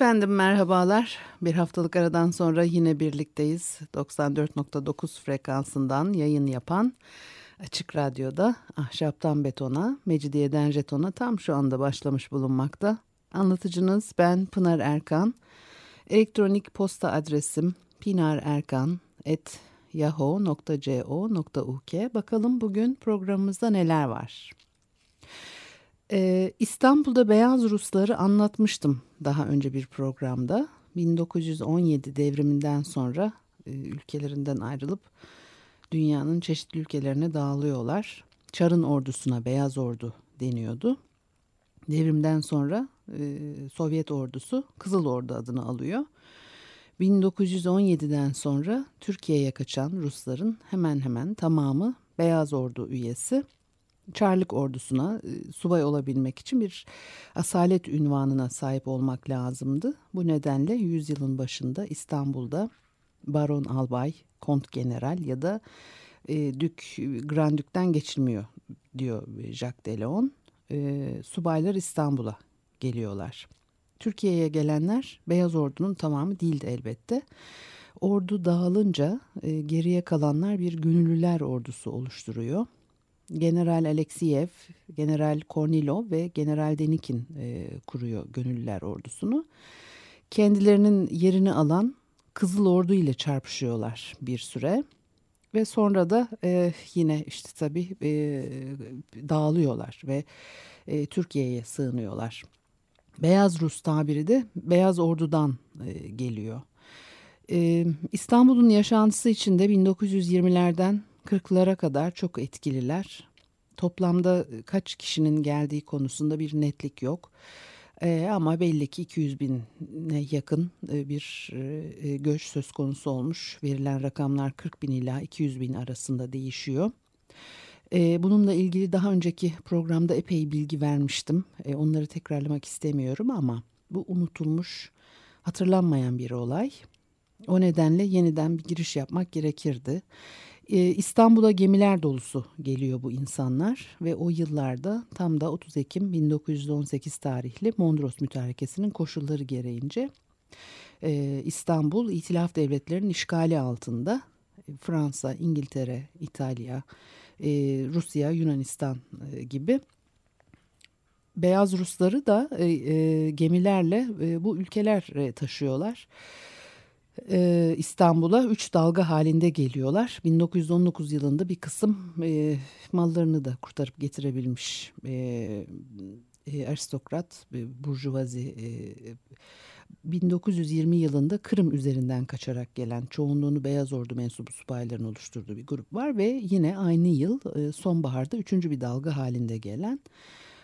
Efendim merhabalar. Bir haftalık aradan sonra yine birlikteyiz. 94.9 frekansından yayın yapan Açık Radyo'da Ahşaptan Betona, Mecidiyeden Jeton'a tam şu anda başlamış bulunmakta. Anlatıcınız ben Pınar Erkan. Elektronik posta adresim pinarerkan.yahoo.co.uk Bakalım bugün programımızda neler var? Ee, İstanbul'da Beyaz Rusları anlatmıştım daha önce bir programda. 1917 devriminden sonra e, ülkelerinden ayrılıp dünyanın çeşitli ülkelerine dağılıyorlar. Çar'ın ordusuna Beyaz Ordu deniyordu. Devrimden sonra e, Sovyet ordusu Kızıl Ordu adını alıyor. 1917'den sonra Türkiye'ye kaçan Rusların hemen hemen tamamı Beyaz Ordu üyesi. Çarlık ordusuna e, subay olabilmek için bir asalet ünvanına sahip olmak lazımdı. Bu nedenle yüzyılın başında İstanbul'da baron albay, kont general ya da e, dük, grandükten geçilmiyor diyor Jacques Deleon. E, subaylar İstanbul'a geliyorlar. Türkiye'ye gelenler Beyaz Ordu'nun tamamı değildi elbette. Ordu dağılınca e, geriye kalanlar bir gönüllüler ordusu oluşturuyor. General Alexiev, General Kornilov ve General Denikin e, kuruyor Gönüllüler Ordusu'nu. Kendilerinin yerini alan Kızıl Ordu ile çarpışıyorlar bir süre. Ve sonra da e, yine işte tabii e, dağılıyorlar ve e, Türkiye'ye sığınıyorlar. Beyaz Rus tabiri de Beyaz Ordu'dan e, geliyor. E, İstanbul'un yaşantısı içinde 1920'lerden 40'lara kadar çok etkililer. Toplamda kaç kişinin geldiği konusunda bir netlik yok. Ee, ama belli ki 200 bine yakın bir e, göç söz konusu olmuş. Verilen rakamlar 40 bin ila 200 bin arasında değişiyor. Ee, bununla ilgili daha önceki programda epey bilgi vermiştim. Ee, onları tekrarlamak istemiyorum ama bu unutulmuş, hatırlanmayan bir olay. O nedenle yeniden bir giriş yapmak gerekirdi. İstanbul'a gemiler dolusu geliyor bu insanlar ve o yıllarda tam da 30 Ekim 1918 tarihli Mondros Mütarekesi'nin koşulları gereğince İstanbul İtilaf Devletlerinin işgali altında Fransa, İngiltere, İtalya, Rusya, Yunanistan gibi Beyaz Rusları da gemilerle bu ülkeler taşıyorlar. İstanbul'a üç dalga halinde geliyorlar. 1919 yılında bir kısım e, mallarını da kurtarıp getirebilmiş e, e, aristokrat, e, burjuvazi. E, 1920 yılında Kırım üzerinden kaçarak gelen çoğunluğunu Beyaz Ordu mensubu subayların oluşturduğu bir grup var. Ve yine aynı yıl e, sonbaharda üçüncü bir dalga halinde gelen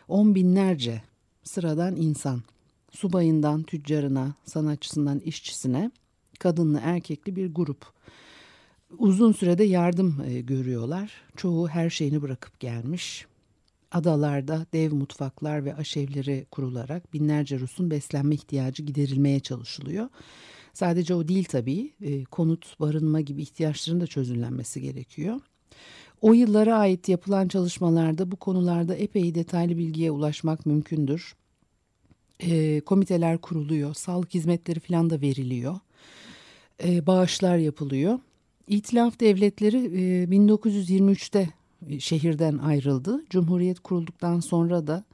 on binlerce sıradan insan subayından tüccarına, sanatçısından işçisine kadınlı erkekli bir grup. Uzun sürede yardım e, görüyorlar. Çoğu her şeyini bırakıp gelmiş. Adalarda dev mutfaklar ve aşevleri kurularak binlerce Rus'un beslenme ihtiyacı giderilmeye çalışılıyor. Sadece o değil tabii. E, konut, barınma gibi ihtiyaçların da çözümlenmesi gerekiyor. O yıllara ait yapılan çalışmalarda bu konularda epey detaylı bilgiye ulaşmak mümkündür. E, komiteler kuruluyor, sağlık hizmetleri falan da veriliyor e, bağışlar yapılıyor. İtilaf devletleri e, 1923'te e, şehirden ayrıldı. Cumhuriyet kurulduktan sonra da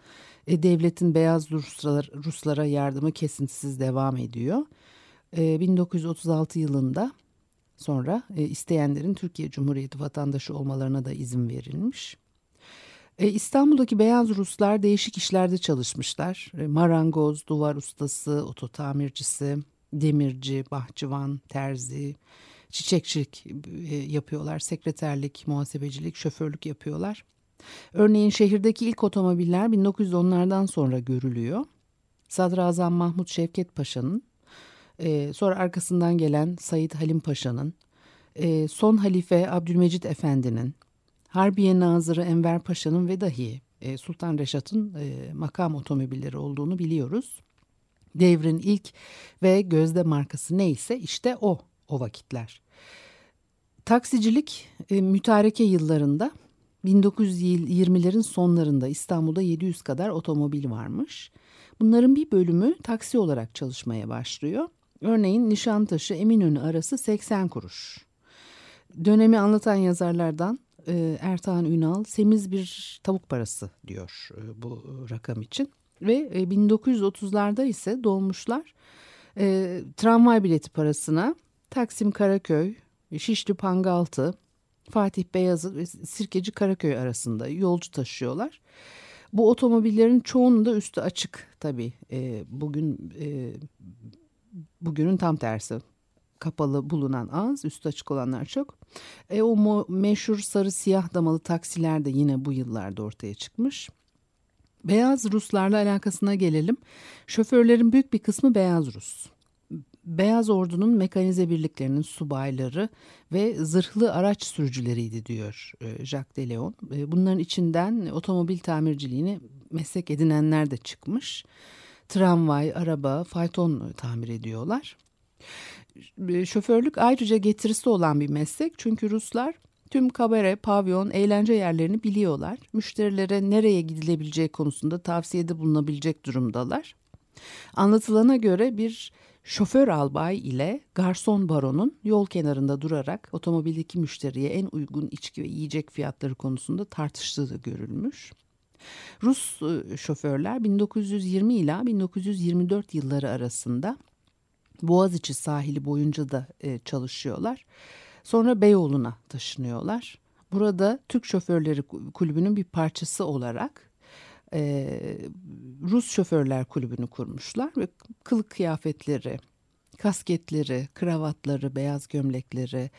e, devletin beyaz Ruslar, Ruslara yardımı kesintisiz devam ediyor. E, 1936 yılında sonra e, isteyenlerin Türkiye Cumhuriyeti vatandaşı olmalarına da izin verilmiş. E, İstanbul'daki beyaz Ruslar değişik işlerde çalışmışlar. E, marangoz, duvar ustası, oto tamircisi, demirci, bahçıvan, terzi, çiçekçilik e, yapıyorlar. Sekreterlik, muhasebecilik, şoförlük yapıyorlar. Örneğin şehirdeki ilk otomobiller 1910'lardan sonra görülüyor. Sadrazam Mahmut Şevket Paşa'nın, e, sonra arkasından gelen Said Halim Paşa'nın, e, son halife Abdülmecit Efendi'nin, Harbiye Nazırı Enver Paşa'nın ve dahi Sultan Reşat'ın makam otomobilleri olduğunu biliyoruz. Devrin ilk ve gözde markası neyse işte o o vakitler. Taksicilik e, mütareke yıllarında 1920'lerin sonlarında İstanbul'da 700 kadar otomobil varmış. Bunların bir bölümü taksi olarak çalışmaya başlıyor. Örneğin Nişantaşı Eminönü arası 80 kuruş. Dönemi anlatan yazarlardan e, Ertan Ünal semiz bir tavuk parası diyor e, bu rakam için. Ve e, 1930'larda ise dolmuşlar e, tramvay bileti parasına Taksim Karaköy, Şişli Pangaltı, Fatih Beyazıt ve Sirkeci Karaköy arasında yolcu taşıyorlar. Bu otomobillerin çoğunun da üstü açık tabii. E, bugün e, bugünün tam tersi. Kapalı bulunan az, üstü açık olanlar çok. E, o meşhur sarı siyah damalı taksiler de yine bu yıllarda ortaya çıkmış. Beyaz Ruslarla alakasına gelelim. Şoförlerin büyük bir kısmı beyaz Rus. Beyaz Ordu'nun mekanize birliklerinin subayları ve zırhlı araç sürücüleriydi diyor e, Jacques de Leon. E, bunların içinden otomobil tamirciliğini meslek edinenler de çıkmış. Tramvay, araba, fayton tamir ediyorlar. E, şoförlük ayrıca getirisi olan bir meslek çünkü Ruslar tüm kabare, pavyon, eğlence yerlerini biliyorlar. Müşterilere nereye gidilebileceği konusunda tavsiyede bulunabilecek durumdalar. Anlatılana göre bir şoför albay ile garson baronun yol kenarında durarak otomobildeki müşteriye en uygun içki ve yiyecek fiyatları konusunda tartıştığı da görülmüş. Rus e, şoförler 1920 ila 1924 yılları arasında Boğaziçi sahili boyunca da e, çalışıyorlar. Sonra Beyoğlu'na taşınıyorlar. Burada Türk Şoförleri Kulübü'nün bir parçası olarak e, Rus Şoförler Kulübü'nü kurmuşlar ve kılık kıyafetleri, kasketleri, kravatları, beyaz gömlekleri,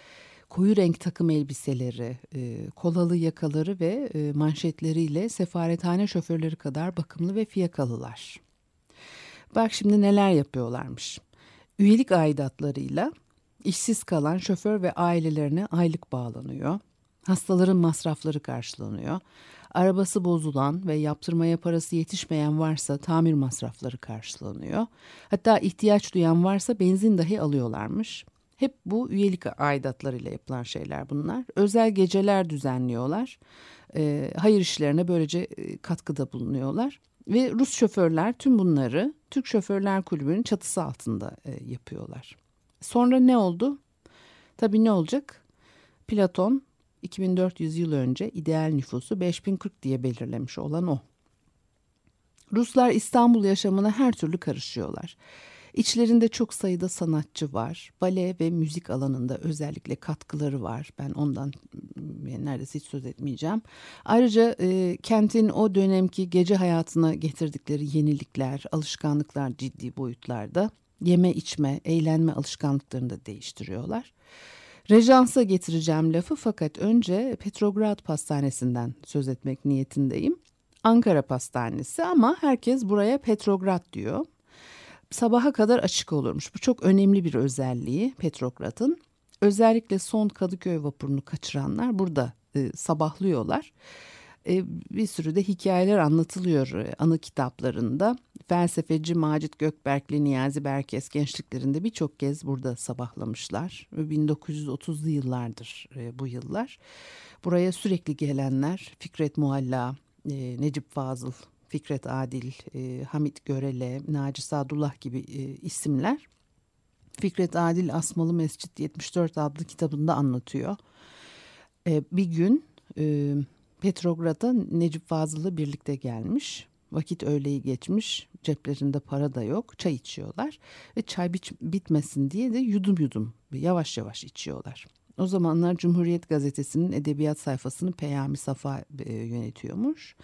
koyu renk takım elbiseleri, e, kolalı yakaları ve e, manşetleriyle sefarethane şoförleri kadar bakımlı ve fiyakalılar. Bak şimdi neler yapıyorlarmış. Üyelik aidatlarıyla işsiz kalan şoför ve ailelerine aylık bağlanıyor. Hastaların masrafları karşılanıyor. Arabası bozulan ve yaptırmaya parası yetişmeyen varsa tamir masrafları karşılanıyor. Hatta ihtiyaç duyan varsa benzin dahi alıyorlarmış. Hep bu üyelik aidatlarıyla yapılan şeyler bunlar. Özel geceler düzenliyorlar. E, hayır işlerine böylece e, katkıda bulunuyorlar. Ve Rus şoförler tüm bunları Türk Şoförler Kulübü'nün çatısı altında e, yapıyorlar. Sonra ne oldu? Tabii ne olacak? Platon 2400 yıl önce ideal nüfusu 5040 diye belirlemiş olan o. Ruslar İstanbul yaşamına her türlü karışıyorlar. İçlerinde çok sayıda sanatçı var. Bale ve müzik alanında özellikle katkıları var. Ben ondan neredeyse hiç söz etmeyeceğim. Ayrıca e, kentin o dönemki gece hayatına getirdikleri yenilikler, alışkanlıklar ciddi boyutlarda. Yeme içme, eğlenme alışkanlıklarını da değiştiriyorlar. Rejansa getireceğim lafı fakat önce Petrograd Pastanesi'nden söz etmek niyetindeyim. Ankara Pastanesi ama herkes buraya Petrograd diyor. Sabaha kadar açık olurmuş. Bu çok önemli bir özelliği Petrograd'ın. Özellikle son Kadıköy vapurunu kaçıranlar burada e, sabahlıyorlar. E, bir sürü de hikayeler anlatılıyor e, anı kitaplarında. Felsefeci Macit Gökberkli Niyazi Berkes gençliklerinde birçok kez burada sabahlamışlar. 1930'lu yıllardır e, bu yıllar. Buraya sürekli gelenler Fikret Mualla, e, Necip Fazıl, Fikret Adil, e, Hamit Görele, Naci Sadullah gibi e, isimler. Fikret Adil Asmalı Mescit 74 adlı kitabında anlatıyor. E, bir gün e, Petrograd'a Necip Fazıl'la birlikte gelmiş. Vakit öğleyi geçmiş, ceplerinde para da yok. Çay içiyorlar ve çay bit bitmesin diye de yudum yudum yavaş yavaş içiyorlar. O zamanlar Cumhuriyet Gazetesi'nin edebiyat sayfasını Peyami Safa e, yönetiyormuş.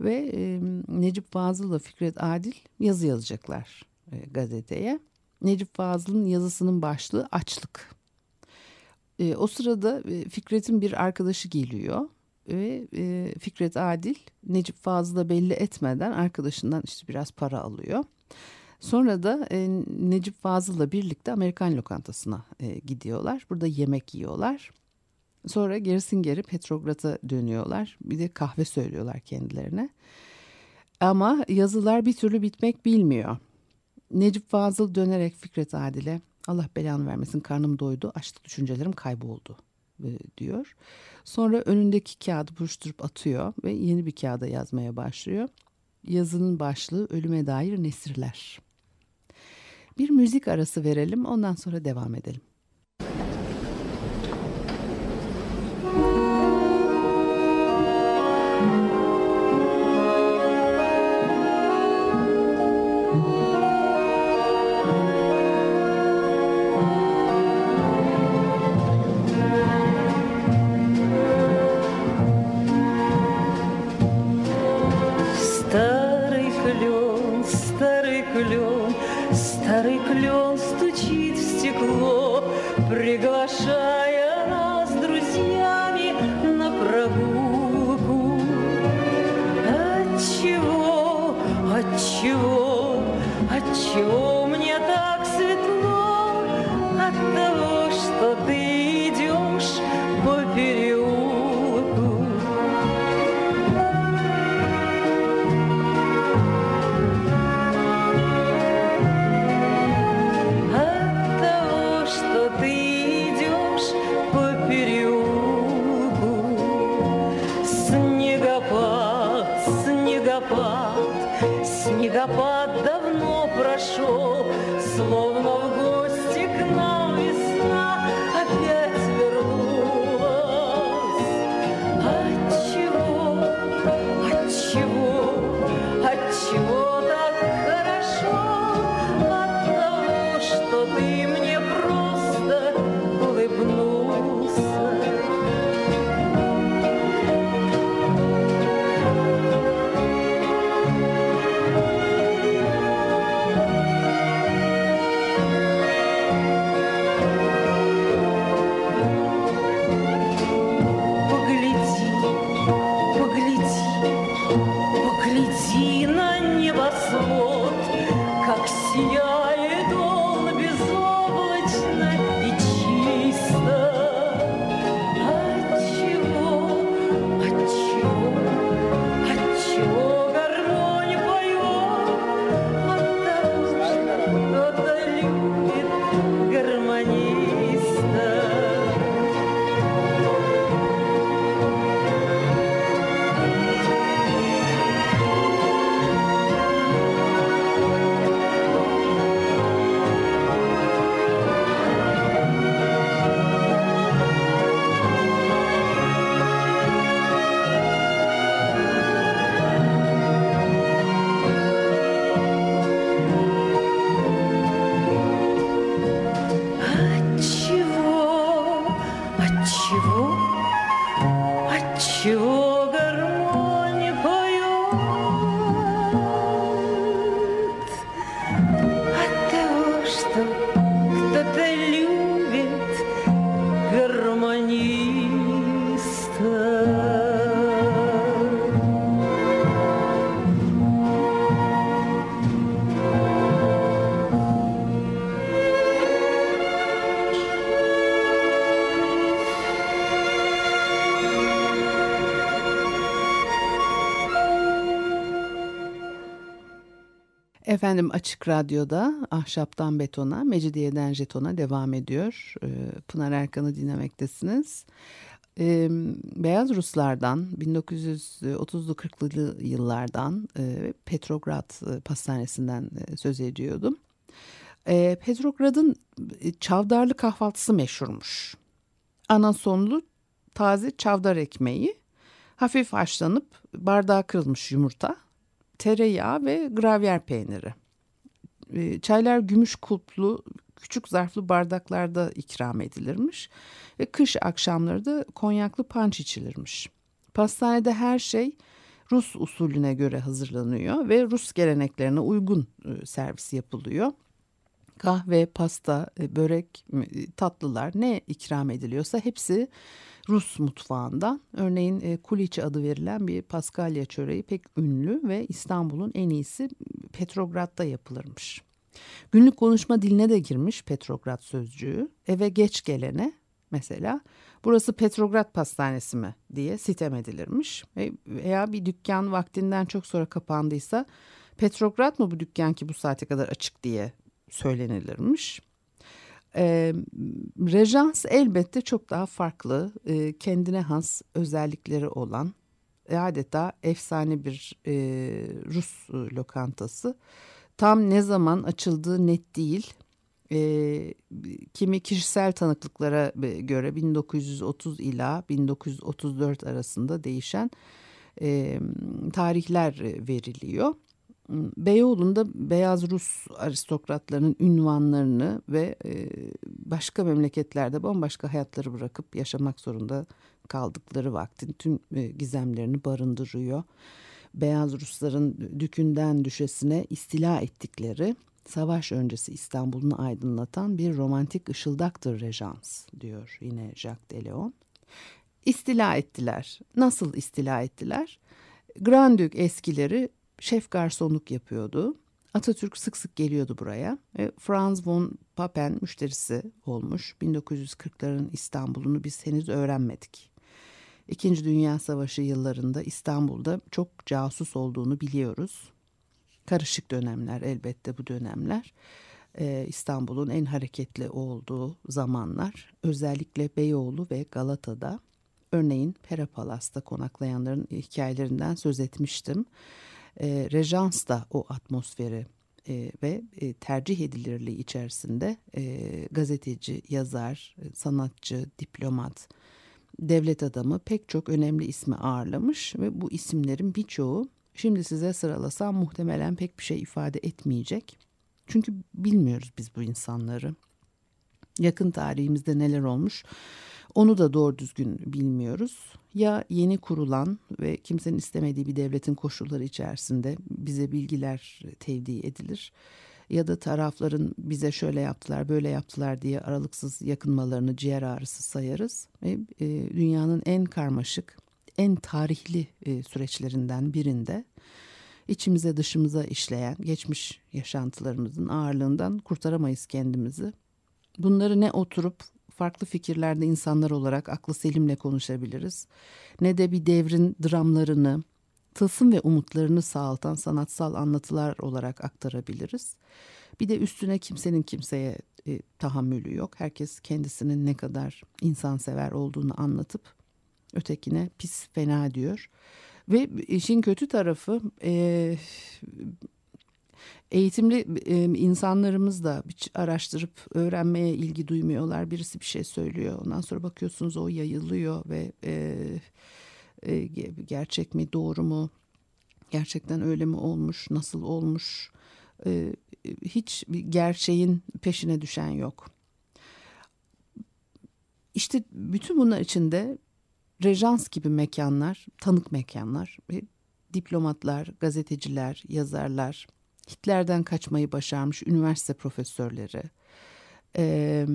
Ve e, Necip Fazıl'la Fikret Adil yazı yazacaklar e, gazeteye. Necip Fazıl'ın yazısının başlığı açlık. E, o sırada Fikret'in bir arkadaşı geliyor ve e, Fikret Adil Necip Fazıl'a belli etmeden arkadaşından işte biraz para alıyor. Sonra da e, Necip Fazıl'la birlikte Amerikan lokantasına e, gidiyorlar. Burada yemek yiyorlar. Sonra gerisin geri Petrograd'a dönüyorlar. Bir de kahve söylüyorlar kendilerine. Ama yazılar bir türlü bitmek bilmiyor. Necip Fazıl dönerek Fikret Adil'e Allah belanı vermesin karnım doydu açlık düşüncelerim kayboldu diyor. Sonra önündeki kağıdı buruşturup atıyor ve yeni bir kağıda yazmaya başlıyor. Yazının başlığı ölüme dair nesirler. Bir müzik arası verelim ondan sonra devam edelim. Efendim Açık Radyo'da Ahşaptan Betona, Mecidiyeden Jeton'a devam ediyor. Ee, Pınar Erkan'ı dinlemektesiniz. Beyaz Ruslardan 1930'lu 40'lı yıllardan e, Petrograd e, Pastanesi'nden e, söz ediyordum. Petrograd'ın çavdarlı kahvaltısı meşhurmuş. Anasonlu taze çavdar ekmeği, hafif haşlanıp bardağa kırılmış yumurta, tereyağı ve gravyer peyniri. Ee, çaylar gümüş kulplu küçük zarflı bardaklarda ikram edilirmiş ve kış akşamları da konyaklı panç içilirmiş. Pastanede her şey Rus usulüne göre hazırlanıyor ve Rus geleneklerine uygun e, servis yapılıyor. kahve, pasta, e, börek, e, tatlılar ne ikram ediliyorsa hepsi Rus mutfağından. Örneğin e, adı verilen bir paskalya çöreği pek ünlü ve İstanbul'un en iyisi Petrograd'da yapılırmış. Günlük konuşma diline de girmiş Petrograd sözcüğü. Eve geç gelene mesela burası Petrograd pastanesi mi diye sitem edilirmiş. Veya bir dükkan vaktinden çok sonra kapandıysa Petrograd mı bu dükkan ki bu saate kadar açık diye söylenilirmiş. E, rejans elbette çok daha farklı, e, kendine has özellikleri olan adeta efsane bir e, Rus lokantası. Tam ne zaman açıldığı net değil. E, kimi kişisel tanıklıklara göre 1930 ila 1934 arasında değişen e, tarihler veriliyor. Beyoğlu'nda beyaz Rus aristokratlarının ünvanlarını ve e, başka memleketlerde bambaşka hayatları bırakıp yaşamak zorunda kaldıkları vaktin tüm e, gizemlerini barındırıyor. Beyaz Rusların dükünden düşesine istila ettikleri savaş öncesi İstanbul'unu aydınlatan bir romantik ışıldaktır Rejans diyor yine Jacques Deleon. İstila ettiler. Nasıl istila ettiler? Grand Duke eskileri şef garsonluk yapıyordu. Atatürk sık sık geliyordu buraya. E, Franz von Papen müşterisi olmuş. 1940'ların İstanbul'unu biz henüz öğrenmedik. İkinci Dünya Savaşı yıllarında İstanbul'da çok casus olduğunu biliyoruz. Karışık dönemler elbette bu dönemler. Ee, İstanbul'un en hareketli olduğu zamanlar özellikle Beyoğlu ve Galata'da örneğin Pera Palas'ta konaklayanların hikayelerinden söz etmiştim e, Rejans da o atmosferi e, ve e, tercih edilirliği içerisinde e, gazeteci, yazar, e, sanatçı, diplomat, devlet adamı pek çok önemli ismi ağırlamış ve bu isimlerin birçoğu şimdi size sıralasam muhtemelen pek bir şey ifade etmeyecek. Çünkü bilmiyoruz biz bu insanları. Yakın tarihimizde neler olmuş onu da doğru düzgün bilmiyoruz. Ya yeni kurulan ve kimsenin istemediği bir devletin koşulları içerisinde bize bilgiler tevdi edilir ya da tarafların bize şöyle yaptılar böyle yaptılar diye aralıksız yakınmalarını ciğer ağrısı sayarız. Ve e, dünyanın en karmaşık, en tarihli e, süreçlerinden birinde içimize dışımıza işleyen geçmiş yaşantılarımızın ağırlığından kurtaramayız kendimizi. Bunları ne oturup farklı fikirlerde insanlar olarak aklı selimle konuşabiliriz. Ne de bir devrin dramlarını, tılsım ve umutlarını sağaltan sanatsal anlatılar olarak aktarabiliriz. Bir de üstüne kimsenin kimseye e, tahammülü yok. Herkes kendisinin ne kadar insansever olduğunu anlatıp ötekine pis fena diyor. Ve işin kötü tarafı e, Eğitimli e, insanlarımız da araştırıp öğrenmeye ilgi duymuyorlar. Birisi bir şey söylüyor. Ondan sonra bakıyorsunuz o yayılıyor ve e, e, gerçek mi doğru mu? Gerçekten öyle mi olmuş? Nasıl olmuş? E, hiç gerçeğin peşine düşen yok. İşte bütün bunlar içinde rejans gibi mekanlar, tanık mekanlar, diplomatlar, gazeteciler, yazarlar, Hitler'den kaçmayı başarmış üniversite profesörleri, e,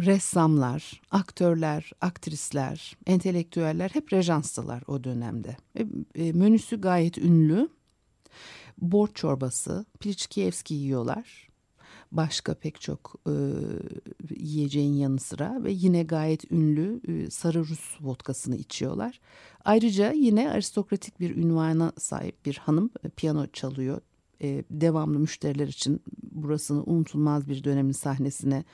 ressamlar, aktörler, aktrisler, entelektüeller hep rejanstılar o dönemde. E, e, menüsü gayet ünlü. Borç çorbası, Piliçkiyevski yiyorlar. Başka pek çok e, yiyeceğin yanı sıra ve yine gayet ünlü e, sarı Rus vodkasını içiyorlar. Ayrıca yine aristokratik bir ünvana sahip bir hanım e, piyano çalıyor e, devamlı müşteriler için burasını unutulmaz bir dönemin sahnesine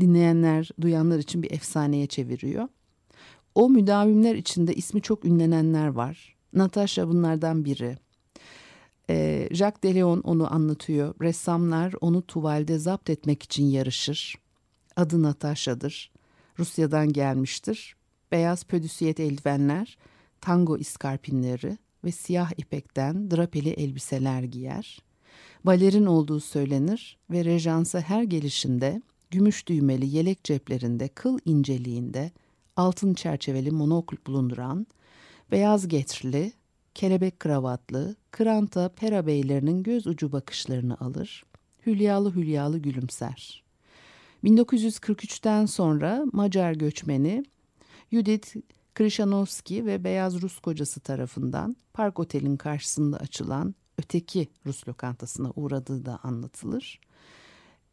dinleyenler, duyanlar için bir efsaneye çeviriyor. O müdavimler içinde ismi çok ünlenenler var. Natasha bunlardan biri. E, Jacques Deleon onu anlatıyor. Ressamlar onu tuvalde zapt etmek için yarışır. Adı Natasha'dır. Rusya'dan gelmiştir. Beyaz pödüsiyet eldivenler, tango iskarpinleri ve siyah ipekten drapeli elbiseler giyer balerin olduğu söylenir ve rejansa her gelişinde gümüş düğmeli yelek ceplerinde kıl inceliğinde altın çerçeveli monokul bulunduran, beyaz getrili, kelebek kravatlı, kranta pera beylerinin göz ucu bakışlarını alır hülyalı hülyalı gülümser. 1943'ten sonra Macar göçmeni Judith Krishanovski ve Beyaz Rus kocası tarafından Park Otel'in karşısında açılan öteki Rus lokantasına uğradığı da anlatılır.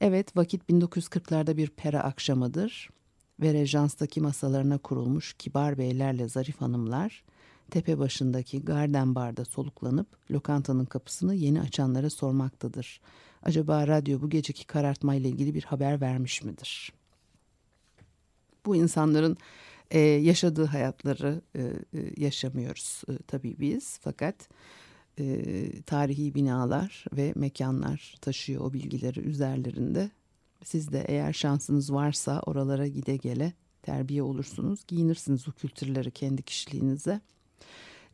Evet vakit 1940'larda bir pera akşamıdır ve rejanstaki masalarına kurulmuş kibar beylerle zarif hanımlar tepe başındaki garden barda soluklanıp lokantanın kapısını yeni açanlara sormaktadır. Acaba radyo bu geceki karartmayla ilgili bir haber vermiş midir? Bu insanların e, yaşadığı hayatları e, e, yaşamıyoruz e, tabii biz fakat e, tarihi binalar ve mekanlar taşıyor o bilgileri üzerlerinde. Siz de eğer şansınız varsa oralara gide gele terbiye olursunuz, giyinirsiniz o kültürleri kendi kişiliğinize.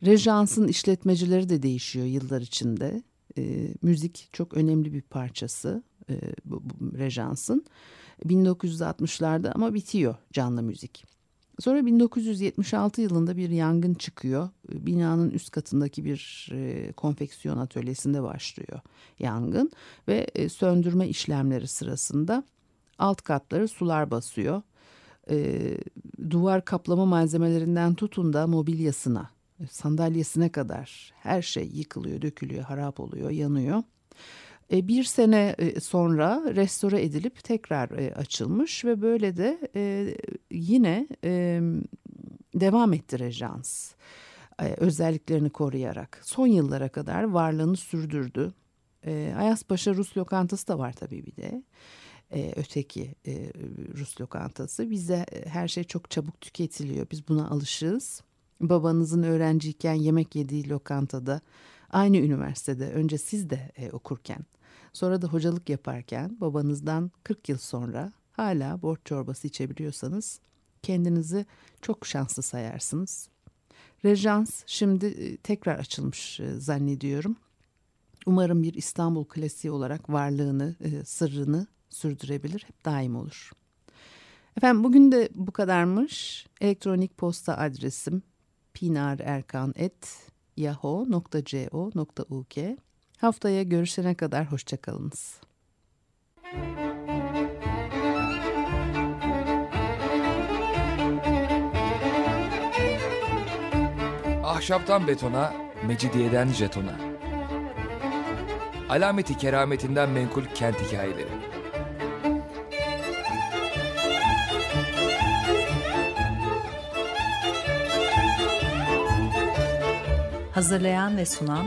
Rejans'ın işletmecileri de değişiyor yıllar içinde. E, müzik çok önemli bir parçası e, bu, bu Rejans'ın. 1960'larda ama bitiyor canlı müzik. Sonra 1976 yılında bir yangın çıkıyor. Binanın üst katındaki bir e, konfeksiyon atölyesinde başlıyor yangın ve e, söndürme işlemleri sırasında alt katları sular basıyor. E, duvar kaplama malzemelerinden tutun da mobilyasına, sandalyesine kadar her şey yıkılıyor, dökülüyor, harap oluyor, yanıyor. E, bir sene e, sonra restore edilip tekrar e, açılmış ve böyle de yine devam etti Rejans. Özelliklerini koruyarak son yıllara kadar varlığını sürdürdü. Ayaspaşa Rus lokantası da var tabii bir de. öteki Rus lokantası. Bizde her şey çok çabuk tüketiliyor. Biz buna alışığız. Babanızın öğrenciyken yemek yediği lokantada aynı üniversitede önce siz de okurken sonra da hocalık yaparken babanızdan 40 yıl sonra hala borç çorbası içebiliyorsanız kendinizi çok şanslı sayarsınız. Rejans şimdi e, tekrar açılmış e, zannediyorum. Umarım bir İstanbul klasiği olarak varlığını, e, sırrını sürdürebilir, hep daim olur. Efendim bugün de bu kadarmış. Elektronik posta adresim pinarerkan.yahoo.co.uk Haftaya görüşene kadar hoşçakalınız. Ahşaptan betona, mecidiyeden jetona. Alameti kerametinden menkul kent hikayeleri. Hazırlayan ve sunan